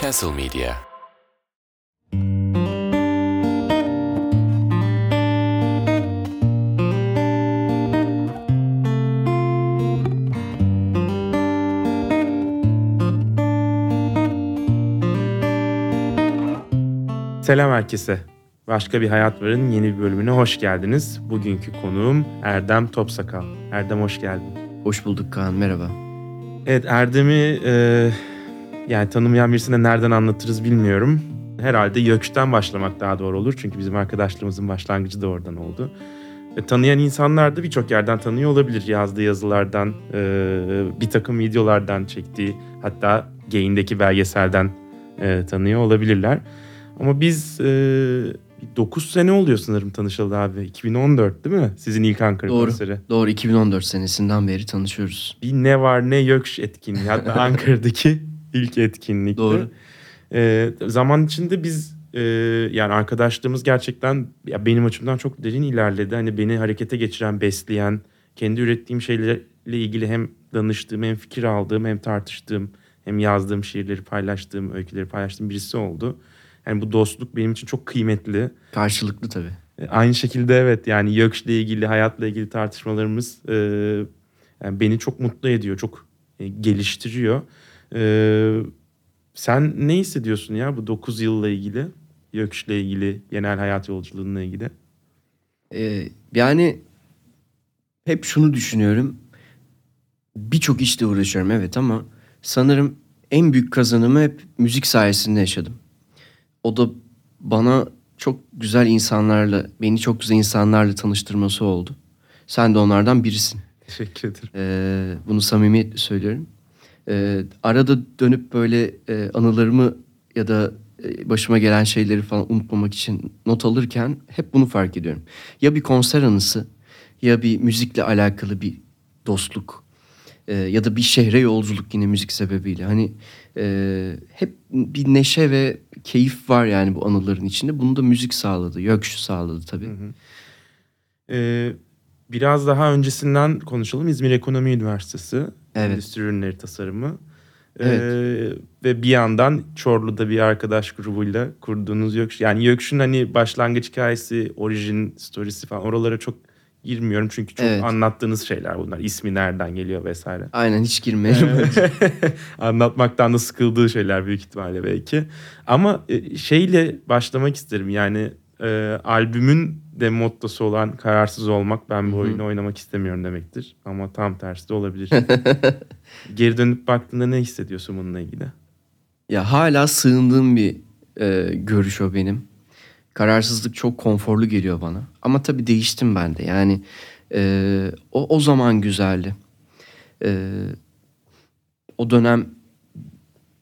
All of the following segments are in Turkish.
Castle Media Selam herkese. Başka bir Hayat Var'ın yeni bir bölümüne hoş geldiniz. Bugünkü konuğum Erdem Topsakal. Erdem hoş geldin. Hoş bulduk Kaan, merhaba. Evet Erdem'i e, yani tanımayan birisine nereden anlatırız bilmiyorum. Herhalde YÖKŞ'ten başlamak daha doğru olur. Çünkü bizim arkadaşlığımızın başlangıcı da oradan oldu. E, tanıyan insanlar da birçok yerden tanıyor olabilir. Yazdığı yazılardan, e, bir takım videolardan çektiği hatta Gain'deki belgeselden e, tanıyor olabilirler. Ama biz e, 9 sene oluyor sanırım tanışıldı abi. 2014 değil mi? Sizin ilk Ankara Doğru. konseri. Doğru 2014 senesinden beri tanışıyoruz. Bir ne var ne yok etkinliği. Hatta Ankara'daki ilk etkinlikti. Doğru. E, zaman içinde biz e, yani arkadaşlığımız gerçekten ya benim açımdan çok derin ilerledi. Hani beni harekete geçiren, besleyen, kendi ürettiğim şeylerle ilgili hem danıştığım, hem fikir aldığım, hem tartıştığım, hem yazdığım şiirleri paylaştığım, öyküleri paylaştığım birisi oldu. Yani bu dostluk benim için çok kıymetli. Karşılıklı tabii. E, Aynı şekilde evet yani YÖKŞ'le ilgili, hayatla ilgili tartışmalarımız e, yani beni çok mutlu ediyor, çok e, geliştiriyor. E, sen ne hissediyorsun ya bu 9 yılla ilgili? YÖKŞ'le ilgili, genel hayat yolculuğunla ilgili? Ee, yani hep şunu düşünüyorum. Birçok işle uğraşıyorum evet ama sanırım en büyük kazanımı hep müzik sayesinde yaşadım. O da bana çok güzel insanlarla, beni çok güzel insanlarla tanıştırması oldu. Sen de onlardan birisin. Teşekkür ederim. Ee, bunu samimiyetle söylüyorum. Ee, arada dönüp böyle e, anılarımı ya da e, başıma gelen şeyleri falan unutmamak için not alırken hep bunu fark ediyorum. Ya bir konser anısı ya bir müzikle alakalı bir dostluk e, ya da bir şehre yolculuk yine müzik sebebiyle. Hani e, hep bir neşe ve keyif var yani bu anıların içinde. Bunu da müzik sağladı, YÖKŞ sağladı tabii. Ee, biraz daha öncesinden konuşalım. İzmir Ekonomi Üniversitesi Evet. Endüstri Ürünleri Tasarımı. Ee, Evet. ve bir yandan Çorlu'da bir arkadaş grubuyla kurduğunuz YÖKŞ. Yani YÖKŞ'ün hani başlangıç hikayesi, orijin storiesi falan oralara çok girmiyorum. Çünkü çok Evet. anlattığınız şeyler bunlar. İsmi nereden geliyor vesaire. Aynen hiç girmeyelim. Anlatmaktan da sıkıldığı şeyler büyük ihtimalle belki. Ama e, şeyle başlamak isterim. Yani e, albümün de mottosu olan kararsız olmak ben bu oyunu oynamak istemiyorum demektir. Ama tam tersi de olabilir. Geri dönüp baktığında ne hissediyorsun bununla ilgili? Ya hala sığındığım bir e, görüş o benim. Kararsızlık çok konforlu geliyor bana. Ama tabii değiştim ben de. Yani e, o, o zaman güzeldi. E, o dönem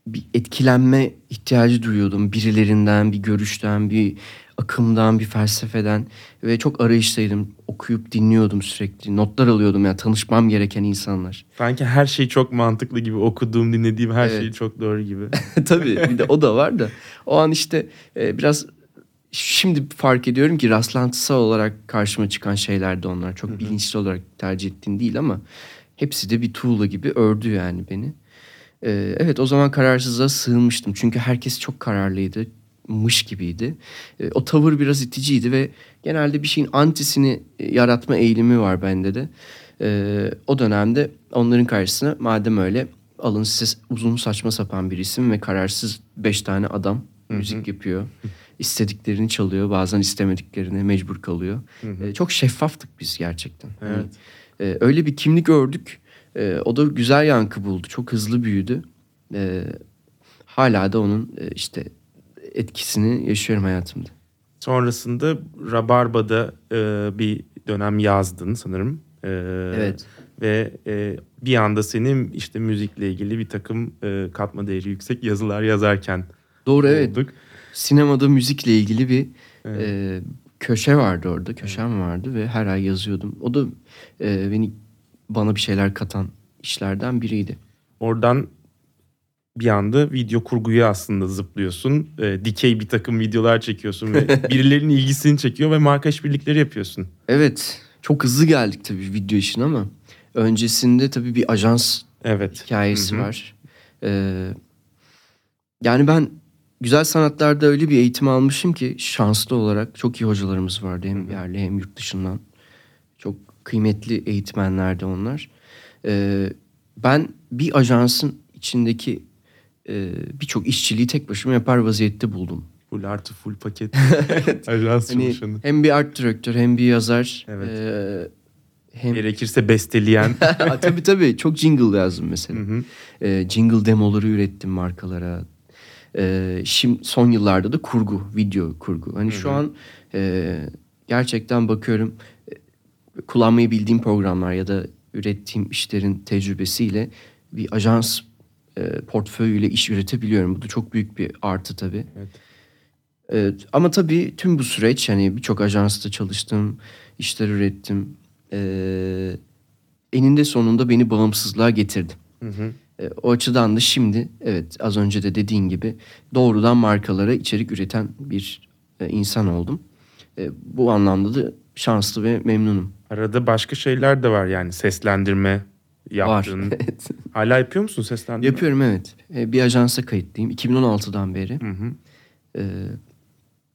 bir etkilenme ihtiyacı duyuyordum. Birilerinden, bir görüşten, bir akımdan, bir felsefeden. Ve çok arayıştaydım. Okuyup dinliyordum sürekli. Notlar alıyordum ya tanışmam gereken insanlar. Sanki her şey çok mantıklı gibi. Okuduğum, dinlediğim her Evet. şey çok doğru gibi. Tabii bir de o da var da o an işte e, biraz şimdi fark ediyorum ki rastlantısal olarak karşıma çıkan şeyler de onlar. Çok bilinçli olarak tercih ettiğim değil ama hepsi de bir tuğla gibi ördü yani beni. E, evet o zaman kararsızlığa sığınmıştım çünkü herkes çok kararlıydı. Mış gibiydi. E, o tavır biraz iticiydi ve genelde bir şeyin antisini e, yaratma eğilimi var bende de. E, o dönemde onların karşısına madem öyle alın size uzun saçma sapan bir isim ve kararsız beş tane adam müzik yapıyor. İstediklerini çalıyor bazen istemediklerine mecbur kalıyor. E, çok şeffaftık biz gerçekten. Hani, Evet. e, öyle bir kimlik ördük. E, o da güzel yankı buldu. Çok hızlı büyüdü. E, hala da onun e, işte etkisini yaşıyorum hayatımda. Sonrasında Rabarba'da e, bir dönem yazdın sanırım. E, Evet. Ve e, bir anda senin işte müzikle ilgili bir takım e, katma değeri yüksek yazılar yazarken Doğru evet. Sinemada müzikle ilgili bir Evet. e, köşe vardı orada. Köşem vardı ve her ay yazıyordum. O da e, beni bana bir şeyler katan işlerden biriydi. Oradan bir anda video kurguya aslında zıplıyorsun. E, dikey bir takım videolar çekiyorsun ve birilerinin ilgisini çekiyor ve marka işbirlikleri yapıyorsun. Evet. Çok hızlı geldik tabii video işin ama öncesinde tabii bir ajans Evet. hikayesi Hı hı. var. Ee, yani ben güzel sanatlarda öyle bir eğitim almışım ki şanslı olarak çok iyi hocalarımız vardı hem yerli hem yurt dışından. Çok kıymetli eğitmenlerdi onlar. Ee, ben bir ajansın içindeki e, birçok işçiliği tek başıma yapar vaziyette buldum. Full artı full paket. Ajans Hani çalışanı. hem bir art direktör hem bir yazar. Evet. e, hem Gerekirse besteleyen. Tabii tabii çok jingle yazdım mesela. Hı hı. Ee, jingle demoları ürettim markalara. Ee, şimdi son yıllarda da kurgu, video kurgu. Hani şu an e, gerçekten bakıyorum e, kullanmayı bildiğim programlar ya da ürettiğim işlerin tecrübesiyle bir ajans e, portföyüyle iş üretebiliyorum. Bu da çok büyük bir artı tabii. Evet. Evet, ama tabii tüm bu süreç hani birçok ajansta çalıştım, işler ürettim. Ee, eninde sonunda beni bağımsızlığa getirdi. Hı hı. Ee, o açıdan da şimdi evet az önce de dediğin gibi doğrudan markalara içerik üreten bir e, insan oldum. E, bu anlamda da şanslı ve memnunum. Arada başka şeyler de var yani seslendirme yaptığın. Var. evet. Hala yapıyor musun seslendirme? Yapıyorum evet. E, bir ajansa kayıtlıyım 2016'dan beri. Hı hı. E,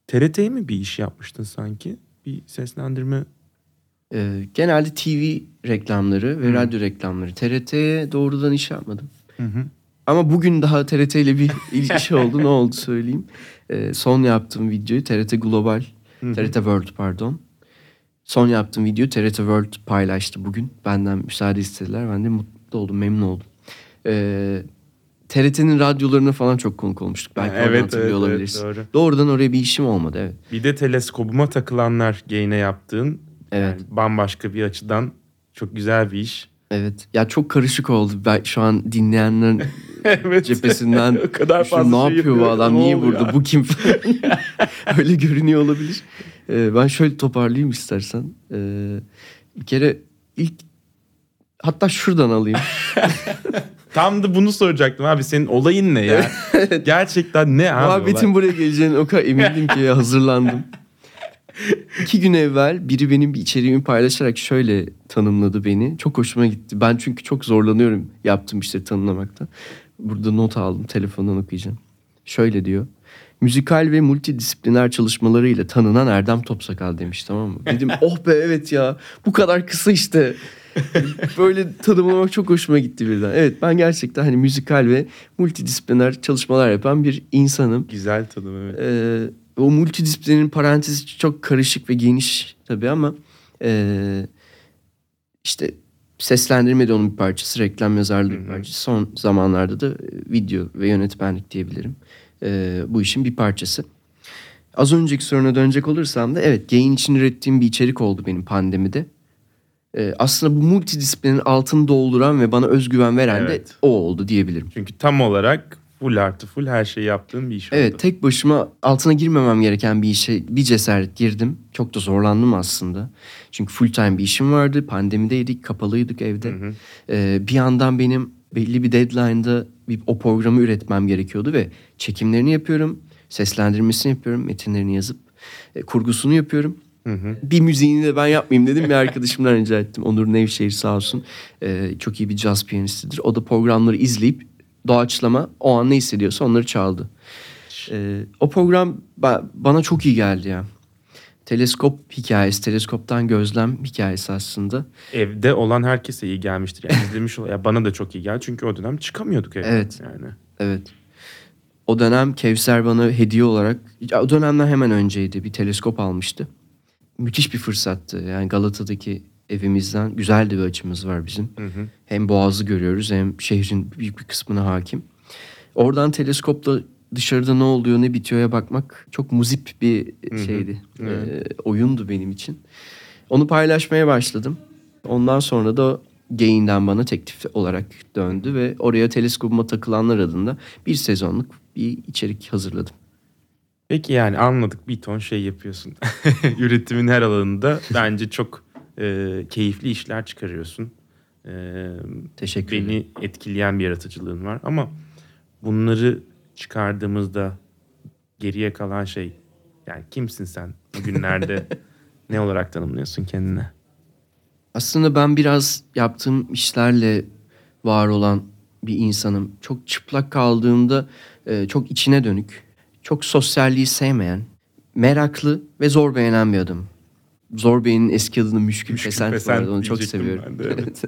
TRT'ye mi bir iş yapmıştın sanki? Bir seslendirme. e, genelde TV reklamları ve radyo reklamları. TRT'ye doğrudan iş yapmadım. Hı hı. Ama bugün daha TRT ile bir ilişki oldu. Ne oldu söyleyeyim. Ee, son yaptığım videoyu TRT Global, TRT World pardon. Son yaptığım video TRT World paylaştı bugün. Benden müsaade istediler. Ben de mutlu oldum, memnun oldum. Ee, TRT'nin radyolarına falan çok konuk olmuştuk. Belki oradan evet, hatırlıyor evet, evet, olabilirsin. doğru. Doğrudan oraya bir işim olmadı evet. Bir de teleskobuma takılanlar gayne yaptığın. Evet. Yani bambaşka bir açıdan çok güzel bir iş. Evet. Ya çok karışık oldu. Ben şu an dinleyenlerin Evet. cephesinden O kadar "Şu fazla ne şey yapıyor bu adam niye oluyor?" burada bu kim öyle görünüyor olabilir Ee, ben şöyle toparlayayım istersen Ee, bir kere ilk hatta şuradan alayım Tam da bunu soracaktım abi. Senin olayın ne ya? Gerçekten ne abi? muhabbetin olay? buraya geleceğine o kadar emindim ki hazırlandım İki gün evvel biri benim bir içeriğimi paylaşarak şöyle tanımladı beni. Çok hoşuma gitti. Ben çünkü çok zorlanıyorum yaptığım işleri tanımlamakta. Burada not aldım. Telefondan okuyacağım. Şöyle diyor. Müzikal ve multidisipliner çalışmalarıyla tanınan Erdem Topsakal demiş tamam mı? Dedim oh be evet ya bu kadar kısa işte. Böyle tanımlamak çok hoşuma gitti birden. Evet ben gerçekten hani müzikal ve multidisipliner çalışmalar yapan bir insanım. Güzel tadım evet. Ee, o multidisiplinin parantezi çok karışık ve geniş tabii ama ee, işte seslendirme de onun bir parçası, reklam yazarlığı bir parçası. Son zamanlarda da e, video ve yönetmenlik diyebilirim. Ee, bu işin bir parçası. Az önceki soruna dönecek olursam da evet Gain için ürettiğim bir içerik oldu benim pandemide. Ee, aslında bu multidisiplinin altını dolduran ve bana özgüven veren Evet. de o oldu diyebilirim. Çünkü tam olarak full artı full her şeyi yaptığın bir iş Evet oldu. tek başıma altına girmemem gereken bir işe bir cesaret girdim. Çok da zorlandım aslında. Çünkü full time bir işim vardı. Pandemideydik, kapalıydık evde. Ee, bir yandan benim belli bir deadline'da bir, o programı üretmem gerekiyordu ve çekimlerini yapıyorum. Seslendirmesini yapıyorum, metinlerini yazıp e, kurgusunu yapıyorum. Bir müziğini de ben yapmayayım dedim. Bir arkadaşımdan rica ettim. Onur Nevşehir sağ olsun. Ee, çok iyi bir caz piyanistidir. O da programları izleyip doğaçlama o an ne hissediyorsa onları çaldı. Ee, o program ba- bana çok iyi geldi ya. Teleskop hikayesi, teleskoptan gözlem hikayesi aslında. Evde olan herkese iyi gelmiştir. Yani izlemiş ol. Ya bana da çok iyi geldi. Çünkü o dönem çıkamıyorduk evden. Evet. Yani. Evet. O dönem Kevser bana hediye olarak, o dönemden hemen önceydi bir teleskop almıştı. Müthiş bir fırsattı. Yani Galata'daki evimizden güzel de bir açımız var bizim. Hem boğazı görüyoruz hem şehrin büyük bir kısmına hakim. Oradan teleskopla dışarıda ne oluyor ne bitiyor'a bakmak çok muzip bir şeydi. Ee, oyundu benim için. Onu paylaşmaya başladım. Ondan sonra da Gain'den bana teklif olarak döndü ve oraya teleskopuma takılanlar adında bir sezonluk bir içerik hazırladım. Peki yani anladık bir ton şey yapıyorsun. Üretimin her alanında bence çok e, keyifli işler çıkarıyorsun. E, Teşekkür ederim. beni etkileyen bir yaratıcılığın var ama bunları çıkardığımızda geriye kalan şey yani kimsin sen bugünlerde ne olarak tanımlıyorsun kendine? Aslında ben biraz yaptığım işlerle var olan bir insanım. Çok çıplak kaldığımda e, çok içine dönük, çok sosyalliği sevmeyen, meraklı ve zor beğenen bir adam. Zor Bey'in eski adını Müşkül, Müşkül Pesent, Pesent onu çok seviyorum. ben de, evet.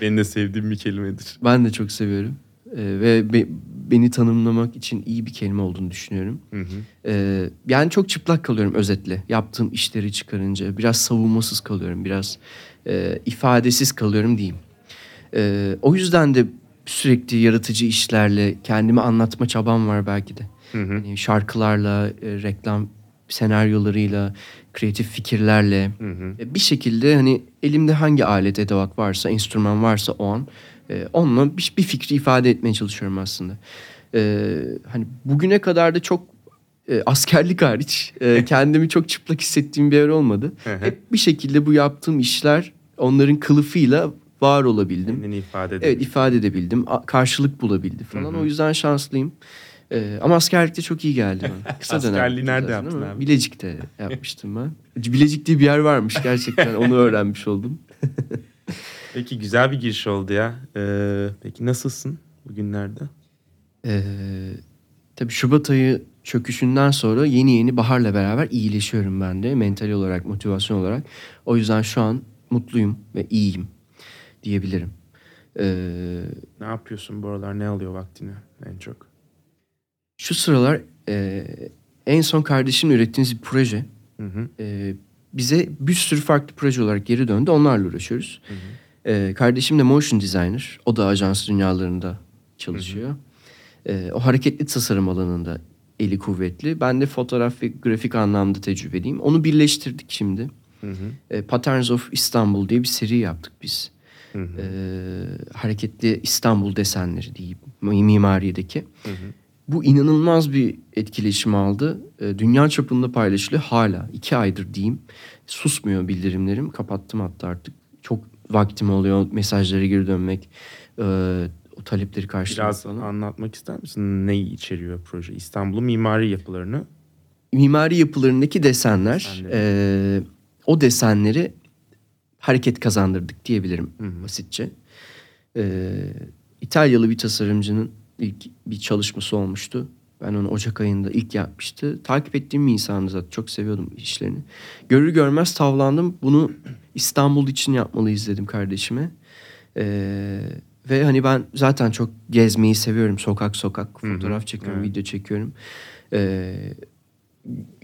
Benim de sevdiğim bir kelimedir. ben de çok seviyorum. E, ve be- beni tanımlamak için iyi bir kelime olduğunu düşünüyorum. Hı hı. Ee, yani çok çıplak kalıyorum özetle. Yaptığım işleri çıkarınca biraz savunmasız kalıyorum. Biraz e, ifadesiz kalıyorum diyeyim. Ee, o yüzden de sürekli yaratıcı işlerle kendimi anlatma çabam var belki de. Hı hı. Hani şarkılarla, e, reklam senaryolarıyla, kreatif fikirlerle Hı hı. e, bir şekilde hani elimde hangi alet edevat varsa, enstrüman varsa o an e, onunla bir, bir fikri ifade etmeye çalışıyorum aslında. E, hani bugüne kadar da çok e, askerlik hariç e, kendimi çok çıplak hissettiğim bir yer olmadı. Hı hı. Hep bir şekilde bu yaptığım işler onların kılıfıyla var olabildim. Kendini ifade Evet edelim. ifade edebildim. A- Karşılık bulabildi falan. Hı hı. O yüzden şanslıyım. Ee, ama askerlikte çok iyi geldi bana. Kısa dönem. Askerliği nerede zaten yaptın abi? Bilecik'te yapmıştım ben. Bilecik diye bir yer varmış gerçekten. Onu öğrenmiş oldum. Peki güzel bir giriş oldu ya. Ee, peki nasılsın bugünlerde? Ee, tabii Şubat ayı çöküşünden sonra yeni yeni baharla beraber iyileşiyorum ben de. Mental olarak, motivasyon olarak. O yüzden şu an mutluyum ve iyiyim diyebilirim. Ee, Ne yapıyorsun bu aralar? Ne alıyor vaktini en çok? Şu sıralar e, en son kardeşimle ürettiğiniz bir proje. Hı hı. e, bize bir sürü farklı proje olarak geri döndü. Onlarla uğraşıyoruz. E, kardeşim de motion designer. O da ajans dünyalarında çalışıyor. E, o hareketli tasarım alanında eli kuvvetli. Ben de fotoğraf ve grafik anlamda tecrübeliyim. Onu birleştirdik şimdi. Hı hı. E, Patterns of Istanbul diye bir seri yaptık biz. Hı hı. E, hareketli İstanbul desenleri diyeyim mimarideki. Hı hı. Bu inanılmaz bir etkileşim aldı. E, dünya çapında paylaşılıyor hala. iki aydır diyeyim. Susmuyor bildirimlerim. Kapattım hatta artık. Çok vaktim oluyor mesajlara geri dönmek. e, o talepleri karşılamak Biraz falan. anlatmak ister misin? Neyi içeriyor proje? İstanbul'un mimari yapılarını. Mimari yapılarındaki desenler. Desenleri. e, o desenleri hareket kazandırdık diyebilirim Hı hı. basitçe. E, İtalyalı bir tasarımcının ilk bir çalışması olmuştu. Ben onu Ocak ayında ilk yapmıştı. Takip ettiğim bir insandı zaten. Çok seviyordum işlerini. Görür görmez tavlandım. Bunu İstanbul için yapmalıyız dedim kardeşime. Ee, ve hani ben zaten çok gezmeyi seviyorum. Sokak sokak fotoğraf çekiyorum, evet. video çekiyorum. Ee,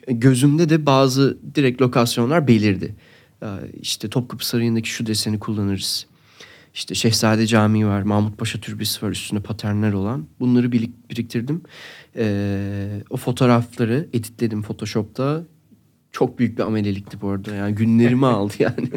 gözümde de bazı direkt lokasyonlar belirdi. Ee, işte Topkapı Sarayı'ndaki şu deseni kullanırız. İşte Şehzade Camii var, Mahmut Paşa Türbesi var üstünde paternler olan. Bunları birik- biriktirdim. Ee, o fotoğrafları editledim Photoshop'ta. Çok büyük bir amelelikti bu arada. Yani günlerimi aldı yani.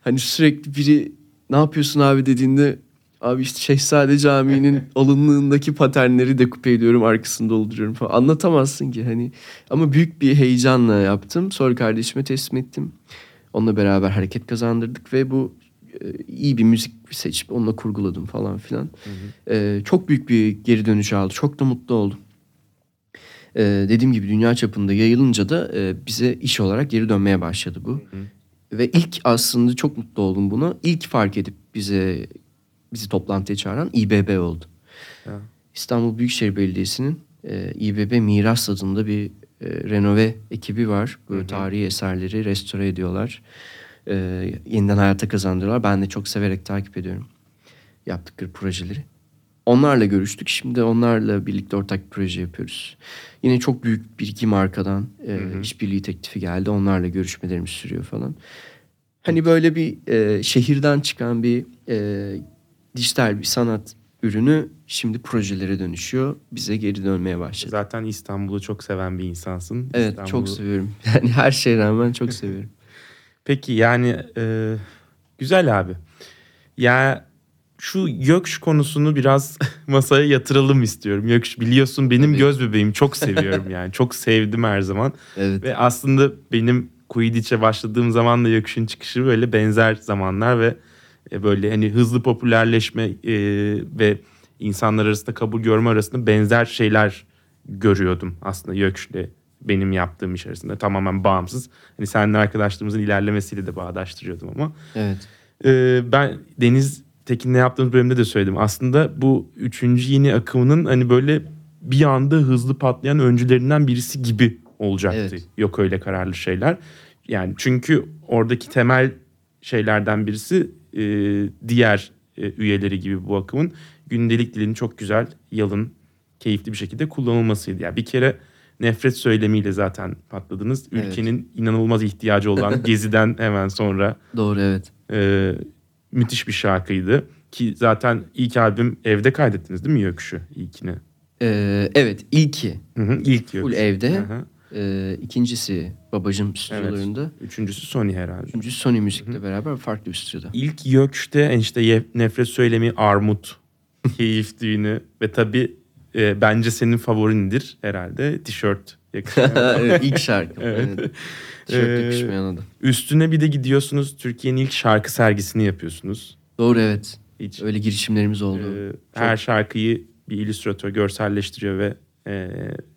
hani sürekli biri ne yapıyorsun abi dediğinde abi işte Şehzade Camii'nin alınlığındaki paternleri dekoupe ediyorum arkasını dolduruyorum falan. Anlatamazsın ki hani. Ama büyük bir heyecanla yaptım. Sonra kardeşime teslim ettim. Onunla beraber hareket kazandırdık ve bu iyi bir müzik seçip onunla kurguladım falan filan. E, çok büyük bir geri dönüş aldı. Çok da mutlu oldum. E, dediğim gibi dünya çapında yayılınca da e, bize iş olarak geri dönmeye başladı bu. Ve ilk aslında çok mutlu oldum buna. İlk fark edip bize bizi toplantıya çağıran İBB oldu. Ya. İstanbul Büyükşehir Belediyesi'nin e, İBB Miras adında bir e, renove ekibi var. Böyle tarihi eserleri restore ediyorlar. E, yeniden hayata kazandırıyorlar. Ben de çok severek takip ediyorum yaptıkları projeleri. Onlarla görüştük. Şimdi onlarla birlikte ortak bir proje yapıyoruz. Yine çok büyük bir iki markadan e, işbirliği teklifi geldi. Onlarla görüşmelerimiz sürüyor falan. Hani böyle bir e, şehirden çıkan bir e, dijital bir sanat ürünü şimdi projelere dönüşüyor. Bize geri dönmeye başladı. Zaten İstanbul'u çok seven bir insansın. Evet İstanbul'u- çok seviyorum. Yani her şeye rağmen çok seviyorum. Peki yani e, güzel abi. Ya şu Gökş konusunu biraz masaya yatıralım istiyorum. Gökş biliyorsun benim Tabii. göz bebeğim. Çok seviyorum yani. Çok sevdim her zaman. Evet. Ve aslında benim Quidditch'e başladığım zaman da Gökş'ün çıkışı böyle benzer zamanlar ve e, böyle hani hızlı popülerleşme e, ve insanlar arasında kabul görme arasında benzer şeyler görüyordum aslında Gökş'le benim yaptığım iş arasında tamamen bağımsız. Hani seninle arkadaşlığımızın ilerlemesiyle de bağdaştırıyordum ama Evet. ee, ben Deniz Tekin'le yaptığımız bölümde de söyledim. Aslında bu üçüncü yeni akımının hani böyle bir anda hızlı patlayan öncülerinden birisi gibi olacaktı. Evet. Yok öyle kararlı şeyler. Yani çünkü oradaki temel şeylerden birisi e, diğer e, üyeleri gibi bu akımın gündelik dilini çok güzel, yalın, keyifli bir şekilde kullanılmasıydı. Yani bir kere nefret söylemiyle zaten patladınız. Evet. Ülkenin inanılmaz ihtiyacı olan Gezi'den hemen sonra Doğru evet. e, müthiş bir şarkıydı. Ki zaten ilk albüm evde kaydettiniz değil mi Yöküş'ü ilkini? Ee, evet ilki Hı hı, ilk full Yöküş. evde. Hı hı. Ee, ikincisi babacım stüdyolarında. Üçüncüsü Sony herhalde. Üçüncüsü Sony Müzik'le beraber farklı bir stüdyoda. İlk Yöküş'te en işte nefret söylemi Armut, Keyif Düğünü ve tabii e, bence senin favorindir herhalde tişört evet, ilk şarkı. Evet. Tişört Ee, yakışmayan. Üstüne bir de gidiyorsunuz Türkiye'nin ilk şarkı sergisini yapıyorsunuz. Doğru evet. Hiç Öyle girişimlerimiz oldu. e, her şarkıyı bir illüstratör görselleştiriyor ve e,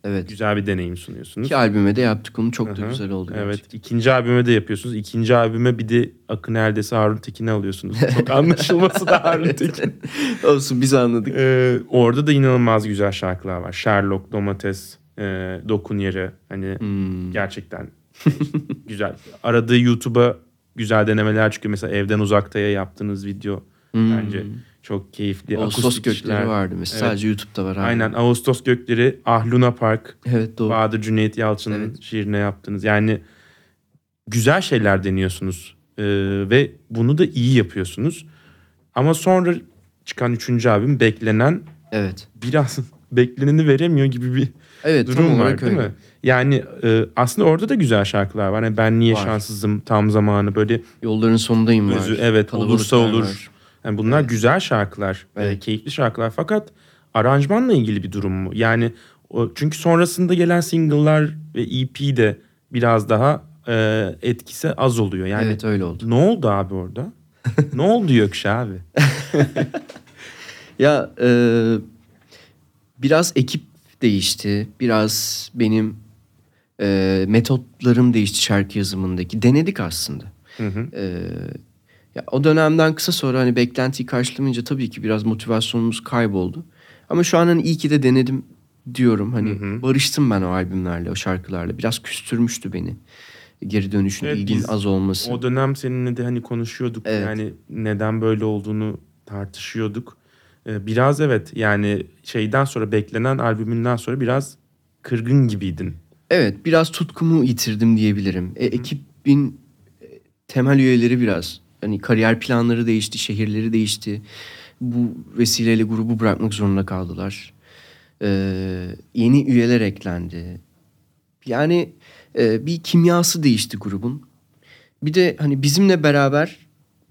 evet. güzel bir deneyim sunuyorsunuz. İki albüme de yaptık onu çok da Hı hı. güzel oldu. Evet. gerçekten. ikinci albüme de yapıyorsunuz. İkinci albüme bir de Akın Eldes'i Harun Tekin'i alıyorsunuz. Çok anlaşılması da Harun Tekin. Olsun biz anladık. Ee, orada da inanılmaz güzel şarkılar var. Sherlock, Domates, e, Dokun Yere. Hani Hmm. gerçekten güzel. Aradığı YouTube'a güzel denemeler çıkıyor. Mesela evden uzaktaya yaptığınız video Hmm. bence çok keyifli. Ağustos Akustik gökleri işler. vardı mesela. Evet. Sadece YouTube'da var. abi. Aynen Ağustos Gökleri, Ah Luna Park, Evet doğru. Bahadır Cüneyt Yalçın'ın Evet. şiirine yaptınız. Yani güzel şeyler deniyorsunuz. Ee, ve bunu da iyi yapıyorsunuz. Ama sonra çıkan üçüncü albüm beklenen Evet. biraz bekleneni veremiyor gibi bir Evet durum var değil öyle. mi? Yani e, aslında orada da güzel şarkılar var. Yani ben niye Var. şanssızım tam zamanı böyle Yolların sonundayım var. özü evet Kalabalıklar olursa olur. var. Yani bunlar Evet. güzel şarkılar, e, Evet. keyifli şarkılar fakat aranjmanla ilgili bir durum mu? Yani o, çünkü sonrasında gelen single'lar ve EP de biraz daha e, etkisi az oluyor. Yani Evet öyle oldu. ne oldu abi orada? ne oldu Gökşe abi? Ya e, biraz ekip değişti. Biraz benim e, metotlarım değişti şarkı yazımındaki. Denedik aslında. Hı hı. E, ya o dönemden kısa sonra hani beklentiyi karşılamayınca tabii ki biraz motivasyonumuz kayboldu. Ama şu an hani iyi ki de denedim diyorum. Hani Hı hı. barıştım ben o albümlerle, o şarkılarla. Biraz küstürmüştü beni. Geri dönüşün, Evet, ilgin az olması. O dönem seninle de hani konuşuyorduk. Evet. Yani neden böyle olduğunu tartışıyorduk. Ee, Biraz evet yani şeyden sonra beklenen albümünden sonra biraz kırgın gibiydin. Evet biraz tutkumu yitirdim diyebilirim. E, ekibin e, temel üyeleri biraz hani kariyer planları değişti, şehirleri değişti. Bu vesileyle grubu bırakmak zorunda kaldılar. Ee, yeni üyeler eklendi. Yani e, bir kimyası değişti grubun. Bir de hani bizimle beraber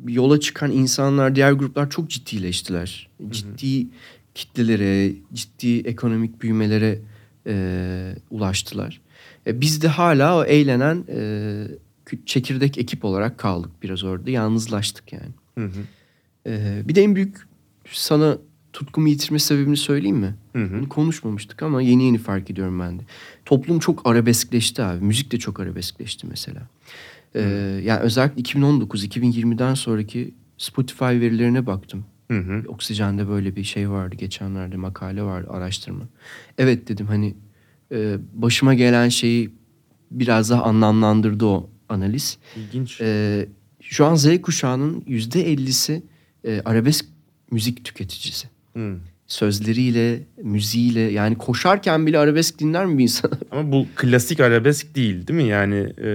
yola çıkan insanlar, diğer gruplar çok ciddileştiler. Ciddi kitlelere, ciddi ekonomik büyümelere e, ulaştılar. E, biz de hala o eğlenen e, çekirdek ekip olarak kaldık biraz orada. Yalnızlaştık yani. Hı hı. E, bir de en büyük sana tutkumu yitirme sebebini söyleyeyim mi? Hı hı. Bunu konuşmamıştık ama yeni yeni fark ediyorum ben de. Toplum çok arabeskleşti abi. Müzik de çok arabeskleşti mesela. Ee, yani özellikle 2019-2020'den sonraki Spotify verilerine baktım. Hı hı. Oksijen'de böyle bir şey vardı. Geçenlerde makale vardı, araştırma. Evet dedim hani e, başıma gelen şeyi biraz daha anlamlandırdı o analiz. İlginç. Ee, şu an Z kuşağının yüzde ellisi e, arabesk müzik tüketicisi Hı. sözleriyle, müziğiyle yani koşarken bile arabesk dinler mi bir insan? Ama bu klasik arabesk değil değil mi? Yani e,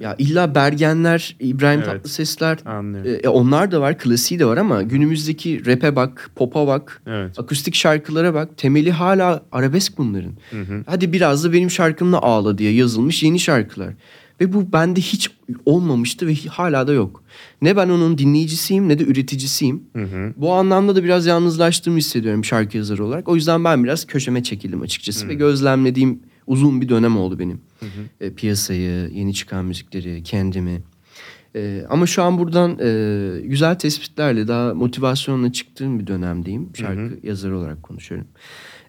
ya illa Bergenler, İbrahim Evet. Tatlısesler anlıyorum. e, onlar da var, klasiği de var ama günümüzdeki rap'e bak, pop'a bak, evet. akustik şarkılara bak. Temeli hala arabesk bunların. Hı hı. Hadi biraz da benim şarkımla ağla diye yazılmış yeni şarkılar. Ve bu bende hiç olmamıştı ve hala da yok. Ne ben onun dinleyicisiyim ne de üreticisiyim. Hı hı. Bu anlamda da biraz yalnızlaştığımı hissediyorum şarkı yazarı olarak. O yüzden ben biraz köşeme çekildim açıkçası ve gözlemlediğim uzun bir dönem oldu benim. E, piyasayı, yeni çıkan müzikleri, kendimi. E, ama şu an buradan e, güzel tespitlerle daha motivasyonla çıktığım bir dönemdeyim. Şarkı yazarı olarak konuşuyorum.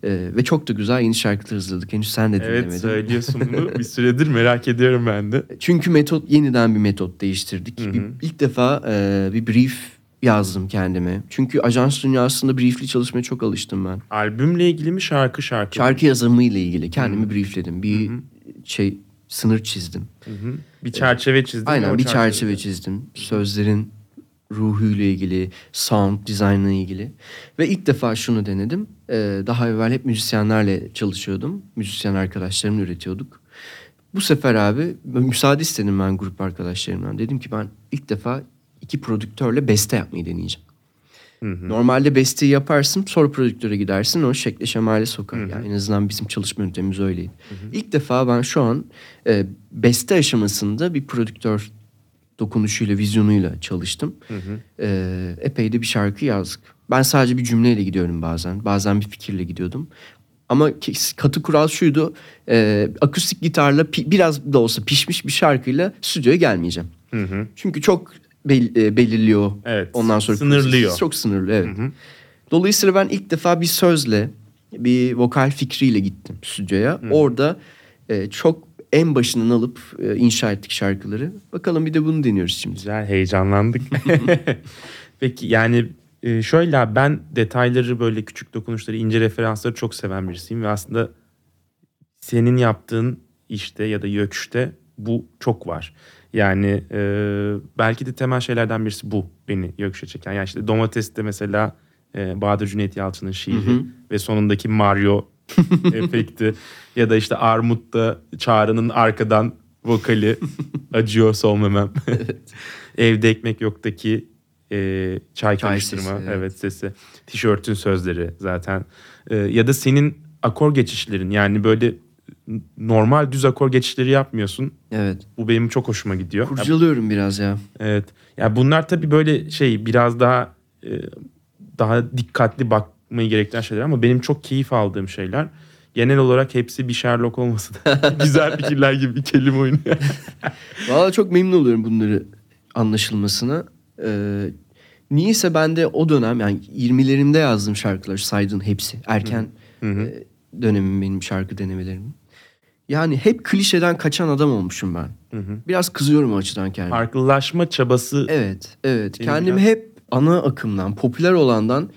E, ve çok da güzel yeni şarkılar hazırladık. Henüz sen de dinlemedin. Evet söylüyorsun bunu. bir süredir merak ediyorum ben de. Çünkü metot yeniden bir metot değiştirdik. Hı hı. Bir, ilk defa e, bir brief yazdım kendime. Çünkü ajans dünyasında briefli çalışmaya çok alıştım ben. Albümle ilgili mi şarkı şarkı? Şarkı yazımı ile ilgili kendimi briefledim. Bir şey sınır çizdim. Hı hı. Bir çerçeve çizdin. ve Aynen bir çerçeve çizdim. Sözlerin ruhuyla ilgili, sound design'la ilgili. Ve ilk defa şunu denedim. Ee, daha evvel hep müzisyenlerle çalışıyordum. Müzisyen arkadaşlarımla üretiyorduk. Bu sefer abi müsaade istedim ben grup arkadaşlarımdan. Dedim ki ben ilk defa iki prodüktörle beste yapmayı deneyeceğim. Normalde besteyi yaparsın sonra prodüktöre gidersin o şekle şemale sokar. Yani en azından bizim çalışma yöntemimiz öyleydi. İlk defa ben şu an e, beste aşamasında bir prodüktör dokunuşuyla, vizyonuyla çalıştım. E, epey de bir şarkı yazdık. Ben sadece bir cümleyle gidiyorum bazen. Bazen bir fikirle gidiyordum. Ama katı kural şuydu. e, akustik gitarla biraz da olsa pişmiş bir şarkıyla stüdyoya gelmeyeceğim. Hı hı. Çünkü çok bel- e, belirliyor. Evet, Ondan sonra sınırlıyor. Çok sınırlı evet. Dolayısıyla ben ilk defa bir sözle, bir vokal fikriyle gittim stüdyoya. Orada e, çok en başından alıp e, inşa ettik şarkıları. Bakalım bir de bunu deniyoruz şimdi. Güzel heyecanlandık. Peki yani e, şöyle ben detayları böyle küçük dokunuşları ince referansları çok seven birisiyim ve aslında senin yaptığın işte ya da YÖK'te bu çok var. Yani e, belki de temel şeylerden birisi bu beni YÖK'e çeken. Yani işte Domates'te mesela e, Bahadır Cüneyt Yalçın'ın şiiri ve sonundaki Mario efekti ya da işte Armut'ta Çağrı'nın arkadan vokali acıyor solmamam. Evde ekmek yoktaki e, çay, Çay karıştırma sesi, evet. evet. sesi. Tişörtün sözleri zaten. E, ya da senin akor geçişlerin yani böyle normal düz akor geçişleri yapmıyorsun. Evet. Bu benim çok hoşuma gidiyor. Ya, Kurcalıyorum biraz ya. evet. Ya bunlar tabii böyle şey biraz daha e, daha dikkatli bakmayı gerektiren şeyler ama benim çok keyif aldığım şeyler. Genel olarak hepsi bir Sherlock olmasa da güzel fikirler gibi bir kelime oyunu. Valla çok memnun oluyorum bunları anlaşılmasına. Ee, niyeyse ben de o dönem yani 20'lerimde yazdığım şarkılar saydığın hepsi. Erken e, dönemim benim şarkı denemelerim. Yani hep klişeden kaçan adam olmuşum ben. Biraz kızıyorum o açıdan kendime. Farklılaşma çabası Evet, evet. Kendimi biraz- hep ana akımdan, popüler olandan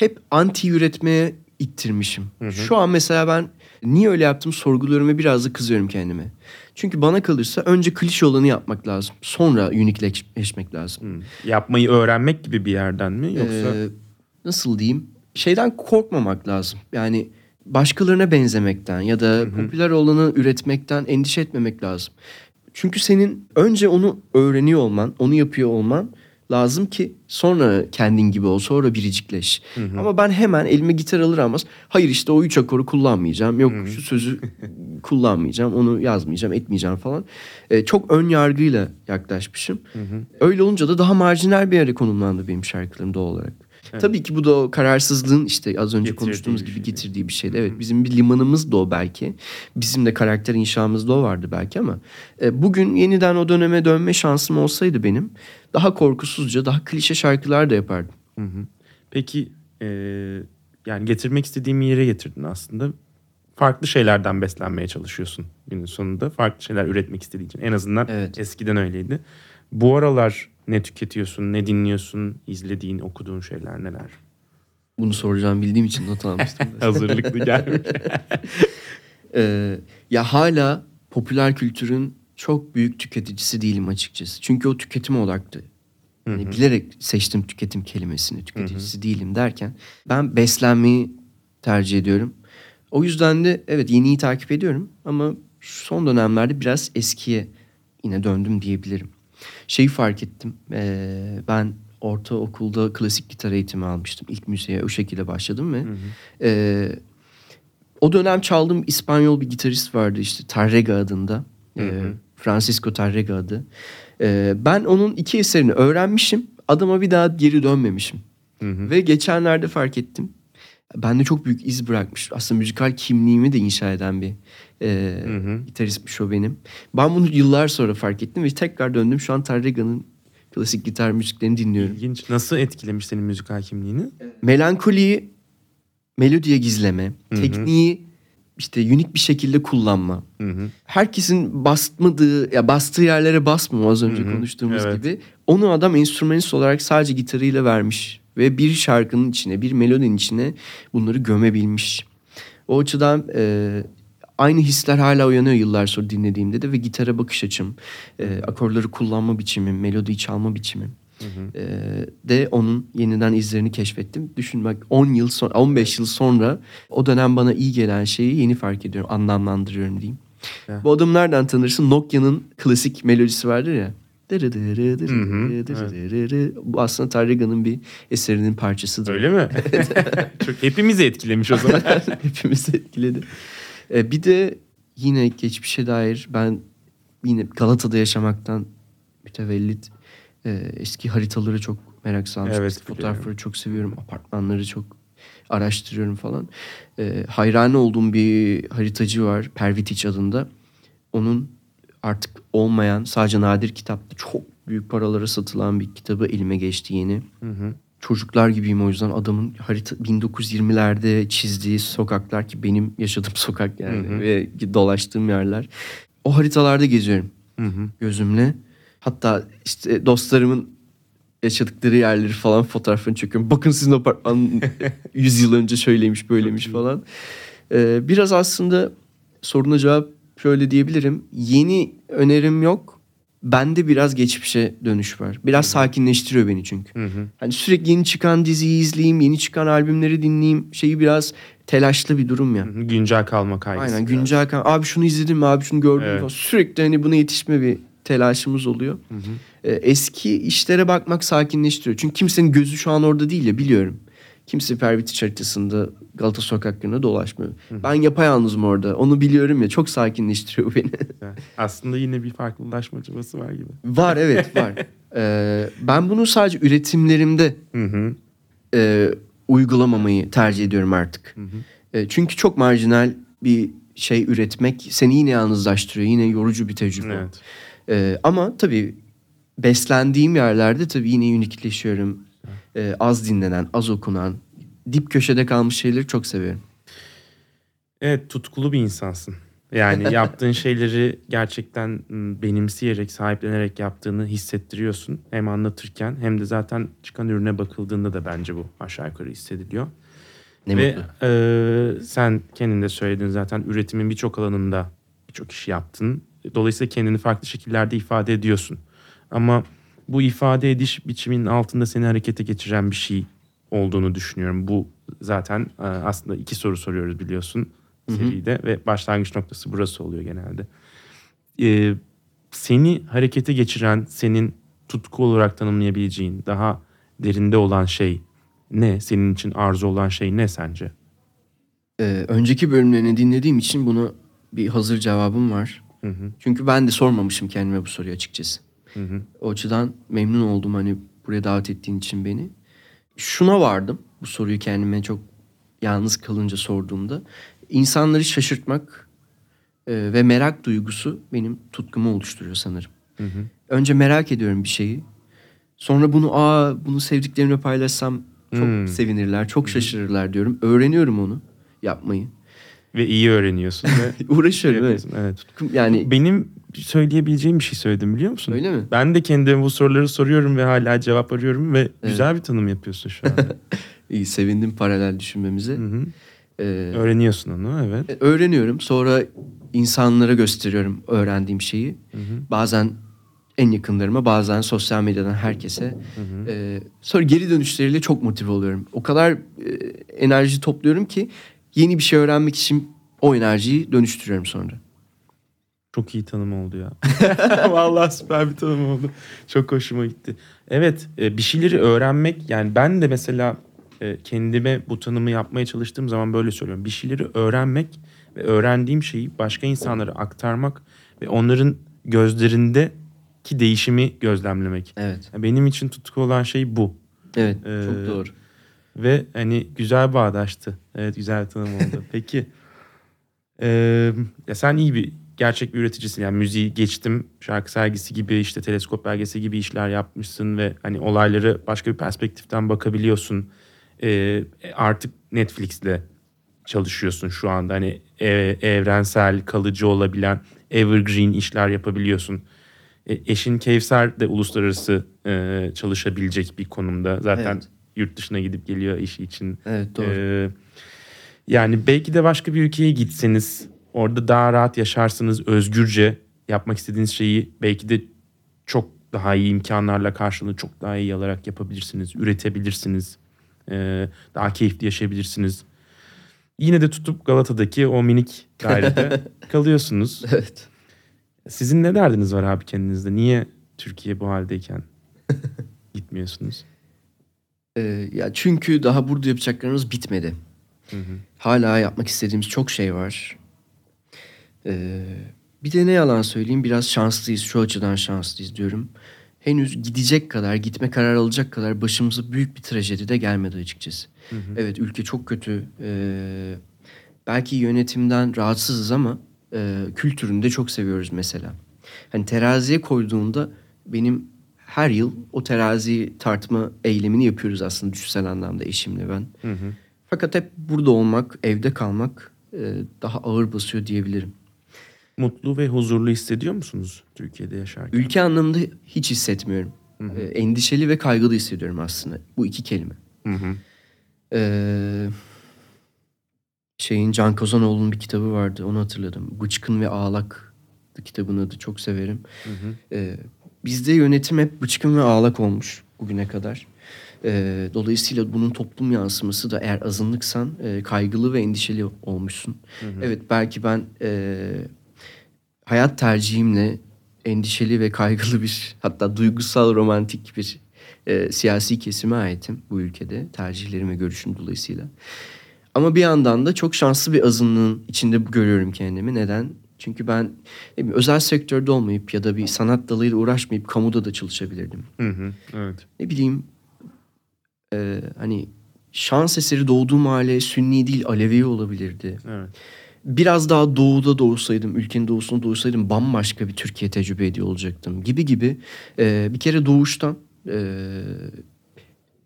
hep anti üretmeye ittirmişim. Şu an mesela ben niye öyle yaptım sorguluyorum ve biraz da kızıyorum kendime. Çünkü bana kalırsa önce klişe olanı yapmak lazım. Sonra unikleşmek lazım. Hı. yapmayı öğrenmek gibi bir yerden mi yoksa Ee, nasıl diyeyim? Şeyden korkmamak lazım. Yani başkalarına benzemekten ya da popüler olanı üretmekten endişe etmemek lazım. Çünkü senin önce onu öğreniyor olman, onu yapıyor olman lazım ki sonra kendin gibi ol, sonra biricikleş. Ama ben hemen elime gitar alır almaz hayır işte o üç akoru kullanmayacağım, yok şu sözü kullanmayacağım, onu yazmayacağım, etmeyeceğim falan. Ee, çok ön yargıyla yaklaşmışım. Öyle olunca da daha marjinal bir yere konumlandı benim şarkılarım doğal olarak. Tabii ki bu da o kararsızlığın işte az önce Getirdiği konuştuğumuz gibi şey. getirdiği bir şeydi. Evet bizim bir limanımız da o belki. Bizim de karakter inşamız da o vardı belki ama e, bugün yeniden o döneme dönme şansım olsaydı benim daha korkusuzca daha klişe şarkılar da yapardım. Hı hı. Peki e, yani getirmek istediğim yere getirdin aslında. Farklı şeylerden beslenmeye çalışıyorsun günün sonunda. Farklı şeyler üretmek istediğin için. En azından Evet. eskiden öyleydi. Bu aralar ne tüketiyorsun, ne dinliyorsun, izlediğin, okuduğun şeyler neler? Bunu soracağım bildiğim için not almıştım. Hazırlıklı gelmiş. Ee, ya hala popüler kültürün çok büyük tüketicisi değilim açıkçası. Çünkü o tüketim odaklı. Yani bilerek seçtim tüketim kelimesini. Tüketicisi değilim derken ben beslenmeyi tercih ediyorum. O yüzden de evet yeniyi takip ediyorum ama son dönemlerde biraz eskiye yine döndüm diyebilirim. Şeyi fark ettim. ee, ben ortaokulda klasik gitar eğitimi almıştım. İlk müziğe o şekilde başladım ve ee, o dönem çaldığım İspanyol bir gitarist vardı işte Tarrega adında. Ee, Francisco Tarrega adı. Ee, ben onun iki eserini öğrenmişim. Adama bir daha geri dönmemişim. Ve geçenlerde fark ettim. Bende çok büyük iz bırakmış. Aslında müzikal kimliğimi de inşa eden bir e, gitaristmiş o benim. Ben bunu yıllar sonra fark ettim ve tekrar döndüm. Şu an Tarrega'nın klasik gitar müziklerini dinliyorum. İlginç. Nasıl etkilemiş senin müzikal kimliğini? Melankoliyi melodiye gizleme, tekniği işte unik bir şekilde kullanma. Hı hı. Herkesin basmadığı ya bastığı yerlere basmama az önce Hı hı, konuştuğumuz evet. gibi. Onu adam enstrümanist olarak sadece gitarıyla vermiş ve bir şarkının içine, bir melodinin içine bunları gömebilmiş. O açıdan e, aynı hisler hala uyanıyor yıllar sonra dinlediğimde de ve gitara bakış açım, e, akorları kullanma biçimim, melodiyi çalma biçimim. e, de onun yeniden izlerini keşfettim. Düşün bak 10 yıl sonra 15 yıl sonra o dönem bana iyi gelen şeyi yeni fark ediyorum, anlamlandırıyorum diyeyim. Ya. Bu adamı nereden tanırsın? Nokia'nın klasik melodisi vardır ya. Dırı dırı dırı Hı hı, dırı dırı dırı. Bu aslında Tarrega'nın bir eserinin parçasıdır. Öyle mi? Çok hepimizi etkilemiş o zaman. Hepimizi etkiledi. Ee, bir de yine geçmişe dair ben yine Galata'da yaşamaktan mütevellit e, eski haritaları çok merak salmışım. Evet, biliyorum. fotoğrafları çok seviyorum. Apartmanları çok araştırıyorum falan. Ee, hayran olduğum bir haritacı var. Pervitiç adında. Onun artık olmayan sadece nadir kitapta çok büyük paralara satılan bir kitabı elime geçti yeni Hı hı. çocuklar gibiyim o yüzden adamın harita 1920'lerde çizdiği sokaklar ki benim yaşadığım sokak yani Hı hı. ve dolaştığım yerler. O haritalarda geziyorum Hı hı. gözümle. Hatta işte dostlarımın yaşadıkları yerleri falan fotoğrafını çekiyorum. Bakın sizin apartman 100 yıl önce şöyleymiş böyleymiş falan. Ee, biraz aslında soruna cevap şöyle diyebilirim. Yeni önerim yok. Bende biraz geçmişe dönüş var. Biraz sakinleştiriyor beni çünkü. Hı hı. Hani sürekli yeni çıkan diziyi izleyeyim, yeni çıkan albümleri dinleyeyim. Şeyi biraz telaşlı bir durum ya. Hı hı. Güncel kalma kaygısı. Aynen biraz. güncel kan. Abi şunu izledim mi? Abi şunu gördüm? Evet. falan. Sürekli hani buna yetişme bir telaşımız oluyor. Hı hı. Ee, eski işlere bakmak sakinleştiriyor. Çünkü kimsenin gözü şu an orada değil ya biliyorum. Kimse Pervitiç haritasında Galata sokaklarında dolaşmıyor. Ben yapayalnızım orada. Onu biliyorum ya. Çok sakinleştiriyor beni. Aslında yine bir farklılaşma çabası var gibi. var evet var. Ee, ben bunu sadece üretimlerimde e, uygulamamayı tercih ediyorum artık. E, çünkü çok marjinal bir şey üretmek seni yine yalnızlaştırıyor. Yine yorucu bir tecrübe. Evet. E, ama tabii beslendiğim yerlerde tabii yine unikleşiyorum. E, az dinlenen, az okunan, dip köşede kalmış şeyleri çok seviyorum. Evet tutkulu bir insansın. Yani yaptığın şeyleri gerçekten benimseyerek, sahiplenerek yaptığını hissettiriyorsun. Hem anlatırken hem de zaten çıkan ürüne bakıldığında da bence bu aşağı yukarı hissediliyor. Ne Ve mutlu. e, sen kendin de söyledin zaten üretimin birçok alanında birçok iş yaptın. Dolayısıyla kendini farklı şekillerde ifade ediyorsun. Ama bu ifade ediş biçiminin altında seni harekete geçiren bir şey olduğunu düşünüyorum. Bu zaten e, aslında iki soru soruyoruz biliyorsun Hı hı. seride ve başlangıç noktası burası oluyor genelde. E, seni harekete geçiren, senin tutku olarak tanımlayabileceğin daha derinde olan şey ne? Senin için arzu olan şey ne sence? E, önceki bölümlerini dinlediğim için bunu bir hazır cevabım var. Hı hı, Çünkü ben de sormamışım kendime bu soruyu açıkçası. Hı hı, O açıdan memnun oldum hani buraya davet ettiğin için beni. Şuna vardım bu soruyu kendime çok yalnız kalınca sorduğumda. İnsanları şaşırtmak e, ve merak duygusu benim tutkumu oluşturuyor sanırım. hı hı. Önce merak ediyorum bir şeyi. Sonra bunu aa bunu sevdiklerimle paylaşsam çok Hmm. sevinirler, çok şaşırırlar diyorum. Öğreniyorum onu yapmayı. Ve iyi öğreniyorsun ve Uğraşıyorum evet. Evet. Yani Benim söyleyebileceğim bir şey söyledim biliyor musun? öyle mi? Ben de kendime bu soruları soruyorum ve hala cevap arıyorum ve güzel bir tanım yapıyorsun şu anda. İyi sevindim paralel düşünmemize. Hı hı. Ee, Öğreniyorsun onu evet. öğreniyorum. Sonra insanlara gösteriyorum öğrendiğim şeyi. Hı hı. Bazen en yakınlarıma, bazen sosyal medyadan herkese. Hı hı. Ee, sonra geri dönüşleriyle çok motive oluyorum. O kadar e, enerji topluyorum ki yeni bir şey öğrenmek için o enerjiyi dönüştürüyorum sonra. Çok iyi tanım oldu ya. Vallahi süper bir tanım oldu. Çok hoşuma gitti. Evet e, bir şeyleri öğrenmek yani ben de mesela e, kendime bu tanımı yapmaya çalıştığım zaman böyle söylüyorum. Bir şeyleri öğrenmek ve öğrendiğim şeyi başka insanlara aktarmak ve onların gözlerindeki değişimi gözlemlemek. Evet. Benim için tutku olan şey bu. Evet. Ee, çok doğru. Ve hani güzel bağdaştı. Evet güzel bir tanım oldu. Peki. Ee, ya sen iyi bir gerçek bir üreticisin. Yani müziği geçtim. Şarkı sergisi gibi işte teleskop belgesi gibi işler yapmışsın ve hani olayları başka bir perspektiften bakabiliyorsun. Ee, artık Netflix'le çalışıyorsun şu anda. Hani e- evrensel, kalıcı olabilen evergreen işler yapabiliyorsun. E, eşin Kevser de uluslararası e, çalışabilecek bir konumda. Zaten Evet. yurt dışına gidip geliyor işi için. Evet doğru. Ee, yani belki de başka bir ülkeye gitseniz orada daha rahat yaşarsınız. Özgürce yapmak istediğiniz şeyi belki de çok daha iyi imkanlarla karşılığını çok daha iyi alarak yapabilirsiniz. Üretebilirsiniz. Ee, daha keyifli yaşayabilirsiniz. Yine de tutup Galata'daki o minik dairede kalıyorsunuz. evet. Sizin ne derdiniz var abi kendinizde? Niye Türkiye bu haldeyken gitmiyorsunuz? Ee, ya çünkü daha burada yapacaklarımız bitmedi. Hı hı. Hala yapmak istediğimiz çok şey var. Ee, bir de ne yalan söyleyeyim biraz şanslıyız. Şu açıdan şanslıyız diyorum. Henüz gidecek kadar, gitme kararı alacak kadar başımıza büyük bir trajedi de gelmedi açıkçası. Evet ülke çok kötü. Ee, belki yönetimden rahatsızız ama e, kültürünü de çok seviyoruz mesela. Hani teraziye koyduğunda benim her yıl o teraziyi tartma eylemini yapıyoruz aslında düşünsel anlamda eşimle ben. Hı hı. Fakat hep burada olmak, evde kalmak e, daha ağır basıyor diyebilirim. Mutlu ve huzurlu hissediyor musunuz Türkiye'de yaşarken? Ülke anlamında hiç hissetmiyorum. E, endişeli ve kaygılı hissediyorum aslında. Bu iki kelime. Hı hı. Ee, şeyin Can Kozanoğlu'nun bir kitabı vardı. Onu hatırladım. Bıçkın ve Ağlak kitabın adı. Çok severim. Ee, bizde yönetim hep bıçkın ve ağlak olmuş bugüne kadar. Ee, dolayısıyla bunun toplum yansıması da eğer azınlıksan e, kaygılı ve endişeli olmuşsun. Evet belki ben e, hayat tercihimle endişeli ve kaygılı bir hatta duygusal romantik bir e, siyasi kesime aitim bu ülkede tercihlerim ve görüşüm dolayısıyla. Ama bir yandan da çok şanslı bir azınlığın içinde görüyorum kendimi. Neden? Çünkü ben bileyim, özel sektörde olmayıp ya da bir sanat dalıyla uğraşmayıp kamuda da çalışabilirdim. Hı hı. Evet. Ne bileyim e, hani şans eseri doğduğum aile Sünni değil Alevi olabilirdi. Evet. Biraz daha doğuda doğsaydım, ülkenin doğusunda doğsaydım bambaşka bir Türkiye tecrübe ediyor olacaktım gibi gibi. E, bir kere doğuştan e,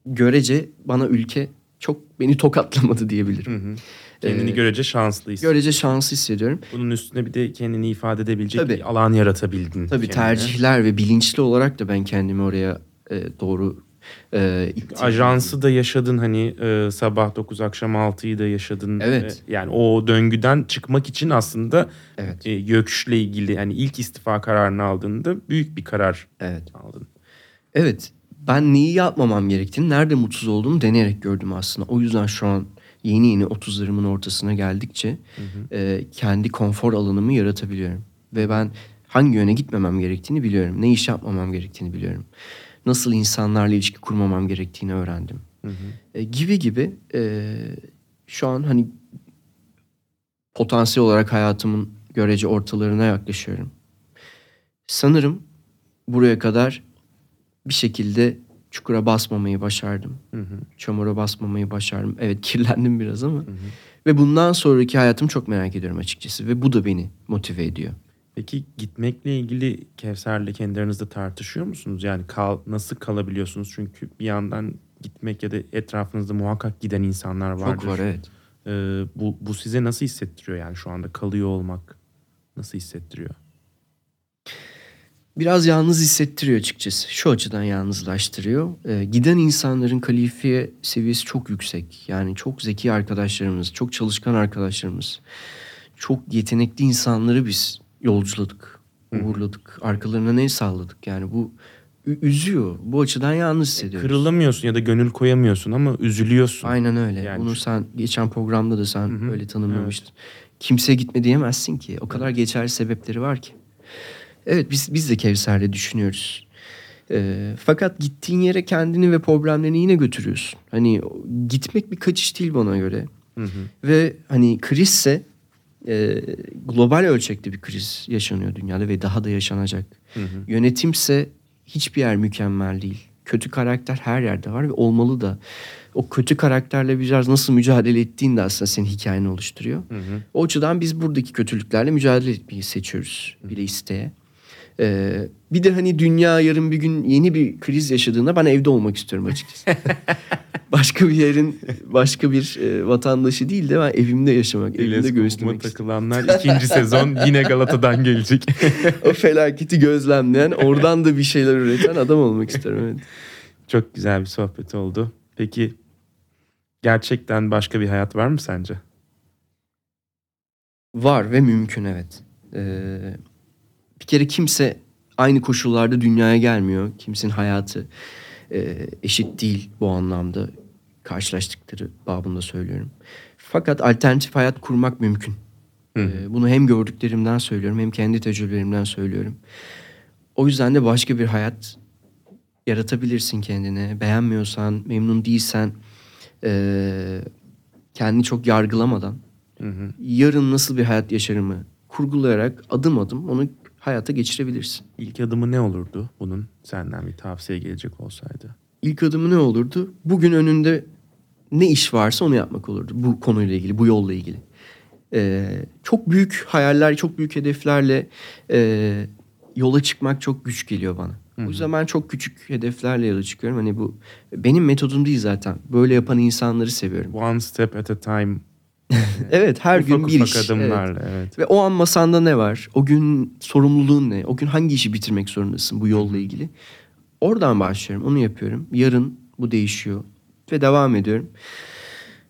görece bana ülke çok beni tokatlamadı diyebilirim. Hı hı. Kendini Ee, görece şanslıyız. Görece şanslı hissediyorum. Bunun üstüne bir de kendini ifade edebilecek Tabii. bir alan yaratabildin. Tabii kendine. tercihler ve bilinçli olarak da ben kendimi oraya e, doğru e. Ajansı da yaşadın hani e, sabah 9 akşam 6'yı da yaşadın. Evet. E, yani o döngüden çıkmak için aslında Evet. e, Gökş'le ilgili yani ilk istifa kararını aldığında büyük bir karar Evet. aldın. Evet. Ben neyi yapmamam gerektiğini, nerede mutsuz olduğumu deneyerek gördüm aslında. O yüzden şu an yeni yeni 30'larımın ortasına geldikçe e, kendi konfor alanımı yaratabiliyorum. Ve ben hangi yöne gitmemem gerektiğini biliyorum. Ne iş yapmamam gerektiğini biliyorum. Nasıl insanlarla ilişki kurmamam gerektiğini öğrendim. E, gibi gibi e, şu an hani potansiyel olarak hayatımın görece ortalarına yaklaşıyorum. Sanırım buraya kadar bir şekilde çukura basmamayı başardım. Hı hı. Çamura basmamayı başardım. Evet kirlendim biraz ama. Ve bundan sonraki hayatımı çok merak ediyorum açıkçası. Ve bu da beni motive ediyor. Peki gitmekle ilgili Kevser'le kendi aranızda tartışıyor musunuz? Yani kal, nasıl kalabiliyorsunuz? Çünkü bir yandan gitmek ya da etrafınızda muhakkak giden insanlar vardır. Çok var evet. Ee, bu, bu size nasıl hissettiriyor yani şu anda kalıyor olmak nasıl hissettiriyor? Biraz yalnız hissettiriyor açıkçası. Şu açıdan yalnızlaştırıyor. Ee, giden insanların kalifiye seviyesi çok yüksek. Yani çok zeki arkadaşlarımız, çok çalışkan arkadaşlarımız, çok yetenekli insanları biz yolculadık, uğurladık. Arkalarına el salladık. Yani bu üzüyor. Bu açıdan yalnız hissediyoruz. Kırılamıyorsun ya da gönül koyamıyorsun ama üzülüyorsun. Aynen öyle. Yani Bunu sen geçen programda da sen hı. öyle tanımlamıştın. Kimse gitme diyemezsin ki. O kadar geçerli sebepleri var ki. Evet biz biz de Kevser'le düşünüyoruz. Ee, fakat gittiğin yere kendini ve problemlerini yine götürüyorsun. Hani gitmek bir kaçış değil bana göre. Hı hı. Ve hani krizse e, global ölçekte bir kriz yaşanıyor dünyada ve daha da yaşanacak. Hı hı. Yönetimse hiçbir yer mükemmel değil. Kötü karakter her yerde var ve olmalı da. O kötü karakterle biraz nasıl mücadele ettiğin de aslında senin hikayeni oluşturuyor. Hı hı. O açıdan biz buradaki kötülüklerle mücadele etmeyi seçiyoruz bile isteye. Ee, bir de hani dünya yarın bir gün yeni bir kriz yaşadığında ben evde olmak istiyorum açıkçası. başka bir yerin başka bir e, vatandaşı değil de ben evimde yaşamak, evimde Teleskopuma göğüslemek takılanlar ikinci sezon yine Galata'dan gelecek. O felaketi gözlemleyen, oradan da bir şeyler üreten adam olmak istiyorum. Evet. Çok güzel bir sohbet oldu. Peki gerçekten başka bir hayat var mı sence? Var ve mümkün evet. Ee, bir kere kimse aynı koşullarda dünyaya gelmiyor. Kimsenin hayatı e, eşit değil bu anlamda. Karşılaştıkları babında söylüyorum. Fakat alternatif hayat kurmak mümkün. Hı. Ee, bunu hem gördüklerimden söylüyorum hem kendi tecrübelerimden söylüyorum. O yüzden de başka bir hayat yaratabilirsin kendine. Beğenmiyorsan, memnun değilsen e, kendini çok yargılamadan Hı hı. yarın nasıl bir hayat yaşarımı kurgulayarak adım adım onu hayata geçirebilirsin. İlk adımı ne olurdu bunun senden bir tavsiye gelecek olsaydı? İlk adımı ne olurdu? Bugün önünde ne iş varsa onu yapmak olurdu. Bu konuyla ilgili, bu yolla ilgili. Ee, çok büyük hayaller, çok büyük hedeflerle e, yola çıkmak çok güç geliyor bana. O yüzden ben çok küçük hedeflerle yola çıkıyorum. Hani bu benim metodum değil zaten. Böyle yapan insanları seviyorum. One step at a time. Evet her ufak gün bir ufak iş. Evet. adımlarla evet. Ve o an masanda ne var? O gün sorumluluğun ne? O gün hangi işi bitirmek zorundasın bu yolla ilgili? Oradan başlıyorum. Onu yapıyorum. Yarın bu değişiyor. Ve devam ediyorum.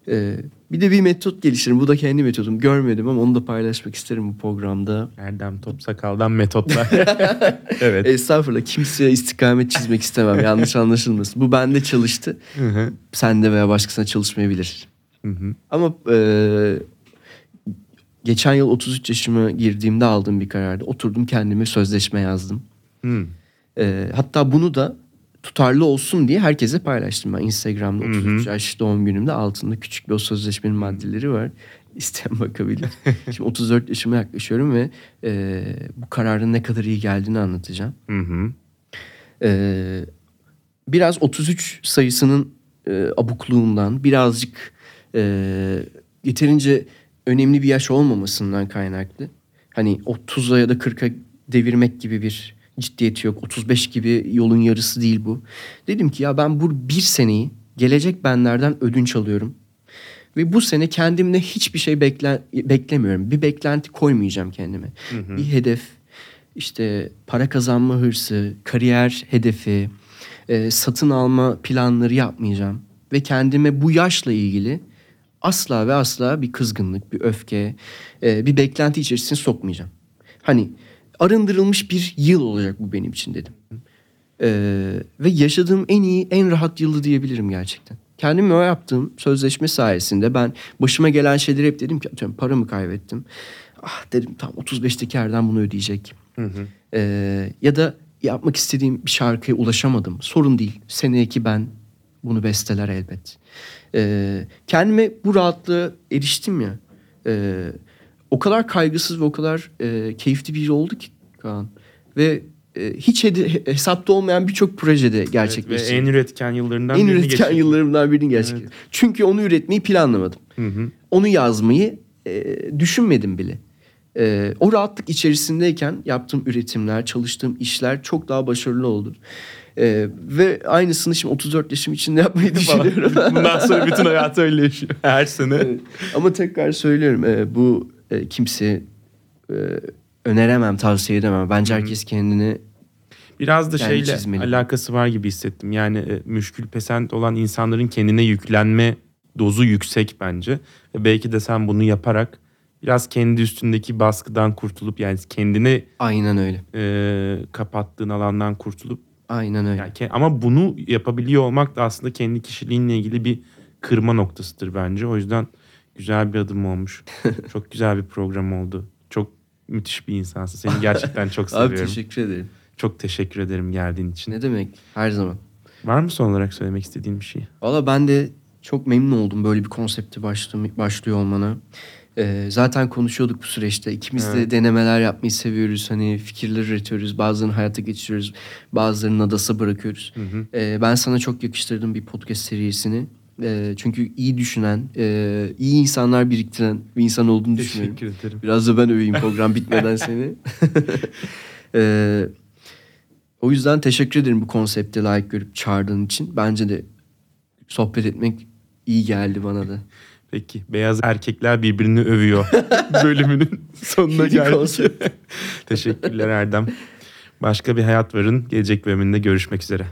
Ee, bir de bir metot geliştiririm. Bu da kendi metodum. Görmedim ama onu da paylaşmak isterim bu programda. Erdem Topsakal'dan metotlar. evet. Estağfurullah. Kimseye istikamet çizmek istemem. Yanlış anlaşılmasın. Bu bende çalıştı. Sende veya başkasına çalışmayabilir. Hı hı. Ama e, geçen yıl 33 yaşıma girdiğimde aldığım bir karardı. Oturdum kendime sözleşme yazdım. Hı. E, hatta bunu da tutarlı olsun diye herkese paylaştım ben Instagram'da 33 yaş doğum günümde altında küçük bir o sözleşmenin maddeleri var. İsteyen bakabilir. Şimdi 34 yaşıma yaklaşıyorum ve e, bu kararın ne kadar iyi geldiğini anlatacağım. Hı hı. Ee, biraz 33 sayısının e, abukluğundan birazcık e, yeterince önemli bir yaş olmamasından kaynaklı. Hani 30'a ya da 40'a devirmek gibi bir ciddiyeti yok. 35 gibi yolun yarısı değil bu. Dedim ki ya ben bu bir seneyi gelecek benlerden ödünç alıyorum. Ve bu sene kendimle hiçbir şey bekle, beklemiyorum. Bir beklenti koymayacağım kendime. Bir hedef, işte para kazanma hırsı, kariyer hedefi, e, satın alma planları yapmayacağım. Ve kendime bu yaşla ilgili asla ve asla bir kızgınlık, bir öfke, e, bir beklenti içerisine sokmayacağım. Hani arındırılmış bir yıl olacak bu benim için dedim. E, ve yaşadığım en iyi, en rahat yılı diyebilirim gerçekten. Kendime o yaptığım sözleşme sayesinde ben başıma gelen şeyleri hep dedim ki atıyorum paramı kaybettim. Ah dedim tam 35'teki yerden bunu ödeyecek. Ee, ya da yapmak istediğim bir şarkıya ulaşamadım. Sorun değil. Seneki ben bunu besteler elbet. Ee, kendime bu rahatlığa eriştim ya. Ee, o kadar kaygısız ve o kadar e, keyifli bir yıl oldu ki Kaan. Ve e, hiç hede- hesapta olmayan birçok projede Evet, gerçekleşti. en üretken yıllarından en birini üretken geçirdin. yıllarımdan birini gerçekleşti. Çünkü onu üretmeyi planlamadım. Hı hı. Onu yazmayı e, düşünmedim bile. E, o rahatlık içerisindeyken yaptığım üretimler, çalıştığım işler çok daha başarılı oldu. E, ve aynısını şimdi 34 yaşım içinde yapmayı düşünüyorum. Bundan sonra bütün hayatı öyle yaşıyor. Her sene. Evet. Ama tekrar söylüyorum e, bu e, kimse e, öneremem, tavsiye edemem. Bence herkes kendini Biraz da Yani şeyle çizmeli. alakası var gibi hissettim. Yani e, müşkül pesent olan insanların kendine yüklenme dozu yüksek bence. Ve belki de sen bunu yaparak biraz kendi üstündeki baskıdan kurtulup yani kendini aynen öyle. e, kapattığın alandan kurtulup Aynen öyle. yani ke- ama bunu yapabiliyor olmak da aslında kendi kişiliğinle ilgili bir kırma noktasıdır bence. O yüzden güzel bir adım olmuş. çok güzel bir program oldu. Çok müthiş bir insansın. Seni gerçekten çok Abi seviyorum. teşekkür ederim. Çok teşekkür ederim geldiğin için. Ne demek? Her zaman. Var mı son olarak söylemek istediğin bir şey? Valla ben de çok memnun oldum böyle bir konsepti başlıyor olmana. Ee, zaten konuşuyorduk bu süreçte. İkimiz evet. de denemeler yapmayı seviyoruz. Hani fikirler üretiyoruz. Bazılarını hayata geçiriyoruz. Bazılarını adası bırakıyoruz. Hı hı. Ee, ben sana çok yakıştırdım bir podcast serisini. E, çünkü iyi düşünen, e, iyi insanlar biriktiren bir insan olduğunu Teşekkür düşünüyorum. Teşekkür ederim. Biraz da ben öveyim program bitmeden seni. e, o yüzden teşekkür ederim bu konsepte layık görüp çağırdığın için. Bence de sohbet etmek iyi geldi bana da. Peki beyaz erkekler birbirini övüyor bölümünün sonuna geldik. Teşekkürler Erdem. Başka bir hayat varın gelecek bölümünde görüşmek üzere.